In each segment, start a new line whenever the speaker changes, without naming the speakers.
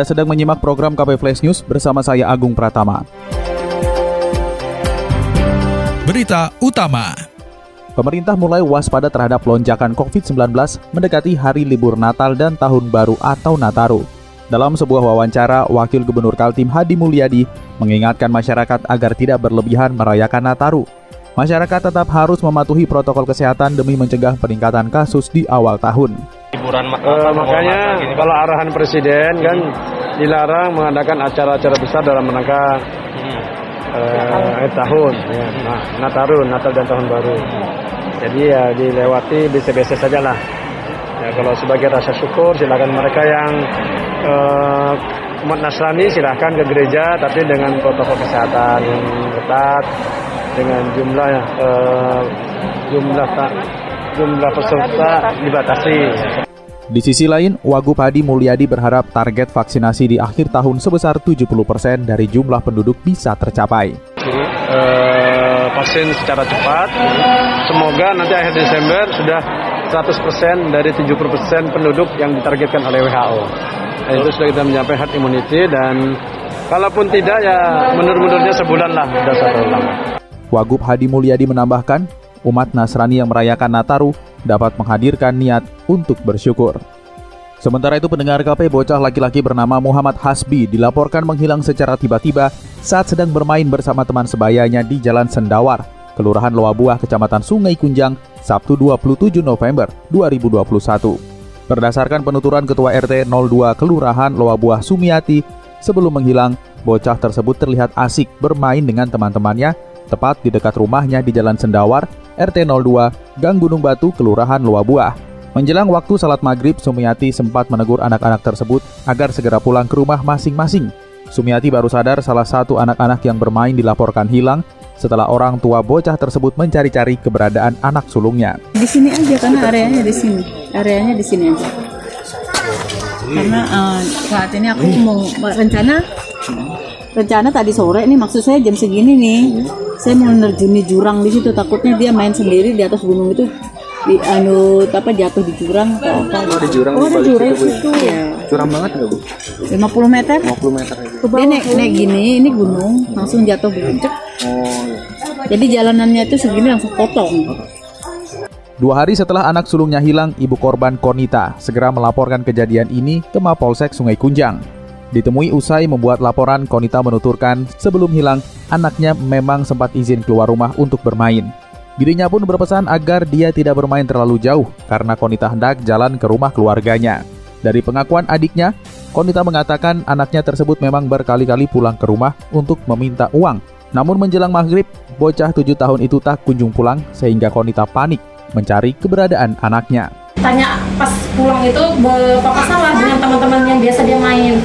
Anda sedang menyimak program KP Flash News bersama saya Agung Pratama.
Berita utama.
Pemerintah mulai waspada terhadap lonjakan COVID-19 mendekati hari libur Natal dan Tahun Baru atau Nataru. Dalam sebuah wawancara, Wakil Gubernur Kaltim Hadi Mulyadi mengingatkan masyarakat agar tidak berlebihan merayakan Nataru. Masyarakat tetap harus mematuhi protokol kesehatan demi mencegah peningkatan kasus di awal tahun
liburan uh, makanya kalau arahan presiden kan dilarang mengadakan acara-acara besar dalam rangka hmm. uh, tahun ya. nah, Natal Natal dan tahun baru jadi ya dilewati biasa-biasa saja lah ya kalau sebagai rasa syukur silakan mereka yang uh, umat Nasrani silahkan ke gereja tapi dengan protokol kesehatan yang ketat dengan jumlah uh, jumlah tak jumlah peserta dibatasi.
Di sisi lain, Wagub Hadi Mulyadi berharap target vaksinasi di akhir tahun sebesar 70% dari jumlah penduduk bisa tercapai.
Uh, vaksin secara cepat, semoga nanti akhir Desember sudah 100% dari 70% penduduk yang ditargetkan oleh WHO. Dan itu sudah kita mencapai herd immunity dan kalaupun tidak ya mundur-mundurnya sebulan lah, sudah satu bulan.
Wagub Hadi Mulyadi menambahkan, umat Nasrani yang merayakan Nataru dapat menghadirkan niat untuk bersyukur. Sementara itu pendengar KP bocah laki-laki bernama Muhammad Hasbi dilaporkan menghilang secara tiba-tiba saat sedang bermain bersama teman sebayanya di Jalan Sendawar, Kelurahan Loabuah, Kecamatan Sungai Kunjang, Sabtu 27 November 2021. Berdasarkan penuturan Ketua RT 02 Kelurahan Loabuah Sumiati, sebelum menghilang, bocah tersebut terlihat asik bermain dengan teman-temannya tepat di dekat rumahnya di Jalan Sendawar, RT 02, Gang Gunung Batu, Kelurahan Luabuah. Menjelang waktu salat maghrib, Sumiati sempat menegur anak-anak tersebut agar segera pulang ke rumah masing-masing. Sumiati baru sadar salah satu anak-anak yang bermain dilaporkan hilang setelah orang tua bocah tersebut mencari-cari keberadaan anak sulungnya.
Di sini aja karena areanya di sini, areanya di sini aja. Karena uh, saat ini aku mau rencana rencana tadi sore ini maksud saya jam segini nih saya mau menerjuni jurang di situ. Takutnya dia main sendiri di atas gunung itu di anu apa jatuh di jurang atau apa.
Oh di jurang
oh ada jurang situ ya?
jurang banget nggak bu?
50 meter?
50 meter
ya, dia naik, naik gini ini gunung langsung jatuh begitu oh iya. jadi jalanannya itu segini langsung potong.
Dua hari setelah anak sulungnya hilang, ibu korban Konita segera melaporkan kejadian ini ke Mapolsek Sungai Kunjang. Ditemui usai membuat laporan, Konita menuturkan sebelum hilang, anaknya memang sempat izin keluar rumah untuk bermain. Dirinya pun berpesan agar dia tidak bermain terlalu jauh karena Konita hendak jalan ke rumah keluarganya. Dari pengakuan adiknya, Konita mengatakan anaknya tersebut memang berkali-kali pulang ke rumah untuk meminta uang. Namun menjelang maghrib, bocah tujuh tahun itu tak kunjung pulang sehingga Konita panik mencari keberadaan anaknya
tanya pas pulang itu bapak salah dengan teman-teman yang biasa dia main.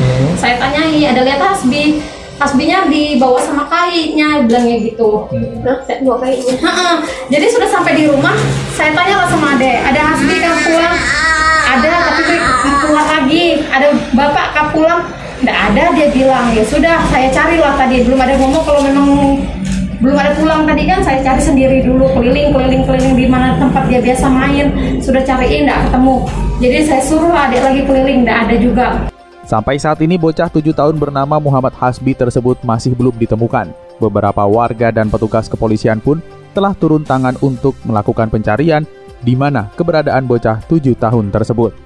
Saya tanyai ada lihat hasbi? Hasbinya dibawa sama kainya bilangnya gitu. Hmm. nah saya bawa kainya jadi sudah sampai di rumah saya tanya lah sama ade ada hasbi kan pulang? Ada tapi pulang lagi. Ada bapak kan pulang? Tidak ada dia bilang. Ya sudah saya carilah tadi. Belum ada ngomong kalau memang belum ada pulang tadi kan saya cari sendiri dulu keliling keliling keliling di mana tempat dia biasa main. Sudah cariin tidak ketemu. Jadi saya suruh adik lagi keliling tidak ada juga
Sampai saat ini bocah 7 tahun bernama Muhammad Hasbi tersebut masih belum ditemukan. Beberapa warga dan petugas kepolisian pun telah turun tangan untuk melakukan pencarian di mana keberadaan bocah 7 tahun tersebut.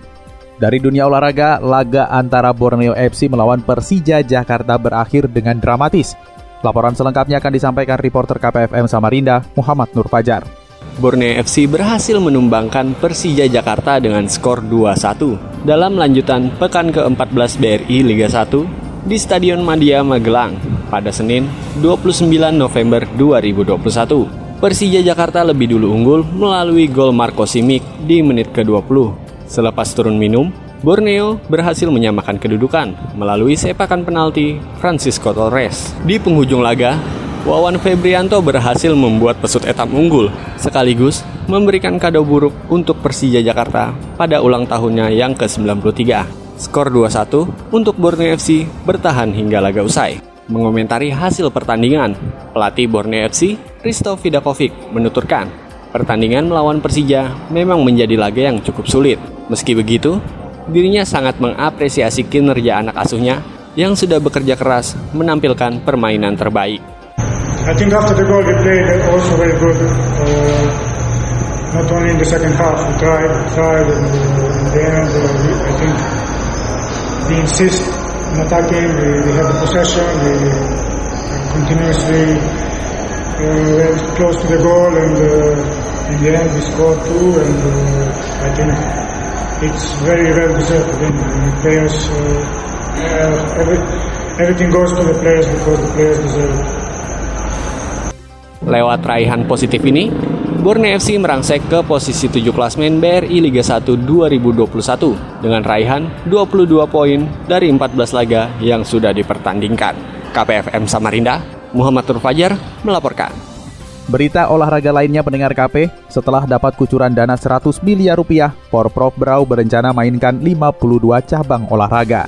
Dari dunia olahraga, laga antara Borneo FC melawan Persija Jakarta berakhir dengan dramatis. Laporan selengkapnya akan disampaikan reporter KPFM Samarinda, Muhammad Nur Fajar.
Borneo FC berhasil menumbangkan Persija Jakarta dengan skor 2-1 dalam lanjutan pekan ke-14 BRI Liga 1 di Stadion Madia Magelang pada Senin 29 November 2021. Persija Jakarta lebih dulu unggul melalui gol Marco Simic di menit ke-20. Selepas turun minum, Borneo berhasil menyamakan kedudukan melalui sepakan penalti Francisco Torres. Di penghujung laga, Wawan Febrianto berhasil membuat pesut etap unggul, sekaligus memberikan kado buruk untuk Persija Jakarta pada ulang tahunnya yang ke-93. Skor 2-1 untuk Borneo FC bertahan hingga laga usai. Mengomentari hasil pertandingan, pelatih Borneo FC, Risto Vidakovic, menuturkan, pertandingan melawan Persija memang menjadi laga yang cukup sulit. Meski begitu, dirinya sangat mengapresiasi kinerja anak asuhnya yang sudah bekerja keras menampilkan permainan terbaik.
I think after the goal we played also very good. Uh, not only in the second half, we tried, tried, and uh, in the end, uh, we, I think we insist in attacking. We, we have the possession. We continuously uh, went close to the goal, and uh, in the end, we scored two. And I think it's very well deserved. The players, every, everything goes to the players because the players deserve it.
Lewat raihan positif ini, Borneo FC merangsek ke posisi 7 klasmen BRI Liga 1 2021 dengan raihan 22 poin dari 14 laga yang sudah dipertandingkan. KPFM Samarinda, Muhammad Nur Fajar melaporkan.
Berita olahraga lainnya pendengar KP, setelah dapat kucuran dana 100 miliar rupiah, Porprov Brau berencana mainkan 52 cabang olahraga.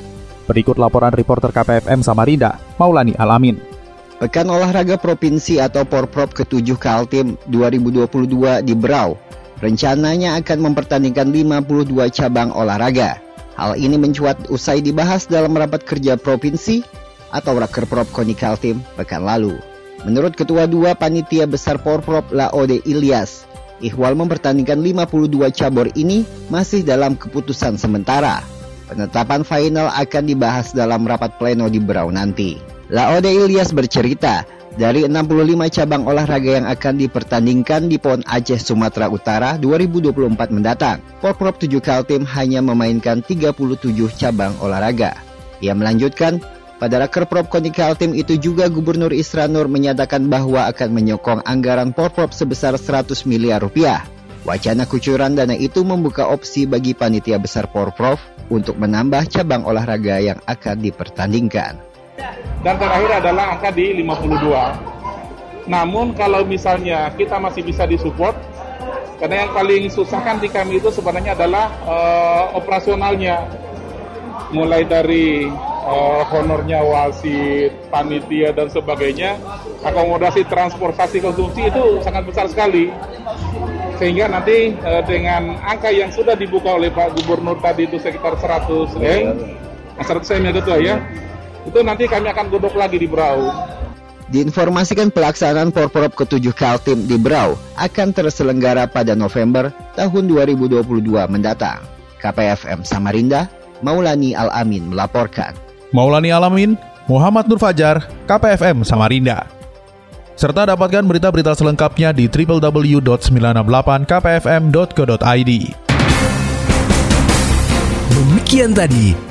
Berikut laporan reporter KPFM Samarinda, Maulani Alamin.
Pekan Olahraga Provinsi atau Porprov ke-7 Kaltim 2022 di Brau rencananya akan mempertandingkan 52 cabang olahraga. Hal ini mencuat usai dibahas dalam rapat kerja provinsi atau Rakerprov Koni Kaltim pekan lalu. Menurut Ketua Dua Panitia Besar Porprov Laode Ilyas, Ihwal mempertandingkan 52 cabur ini masih dalam keputusan sementara. Penetapan final akan dibahas dalam rapat pleno di Berau nanti. Laode Ilyas bercerita, dari 65 cabang olahraga yang akan dipertandingkan di PON Aceh Sumatera Utara 2024 mendatang, Porprov 7 Kaltim hanya memainkan 37 cabang olahraga. Ia melanjutkan, pada Rakerprov Koni Kaltim itu juga Gubernur Isra Nur menyatakan bahwa akan menyokong anggaran Porprov sebesar 100 miliar rupiah. Wacana kucuran dana itu membuka opsi bagi panitia besar Porprov untuk menambah cabang olahraga yang akan dipertandingkan.
Dan terakhir adalah angka di 52. Namun kalau misalnya kita masih bisa disupport, karena yang paling susah kan di kami itu sebenarnya adalah uh, operasionalnya. Mulai dari uh, honornya wasit, panitia dan sebagainya, akomodasi transportasi konsumsi itu sangat besar sekali. Sehingga nanti uh, dengan angka yang sudah dibuka oleh Pak Gubernur tadi itu sekitar 100 M, 100 M ya ketua ya, itu nanti kami akan godok lagi di Brau.
Diinformasikan pelaksanaan Porprov ke-7 Kaltim di Brau akan terselenggara pada November tahun 2022 mendatang. KPFM Samarinda, Maulani Al-Amin melaporkan.
Maulani Alamin, Muhammad Nur Fajar, KPFM Samarinda. Serta dapatkan berita-berita selengkapnya di www.968kpfm.co.id.
Demikian tadi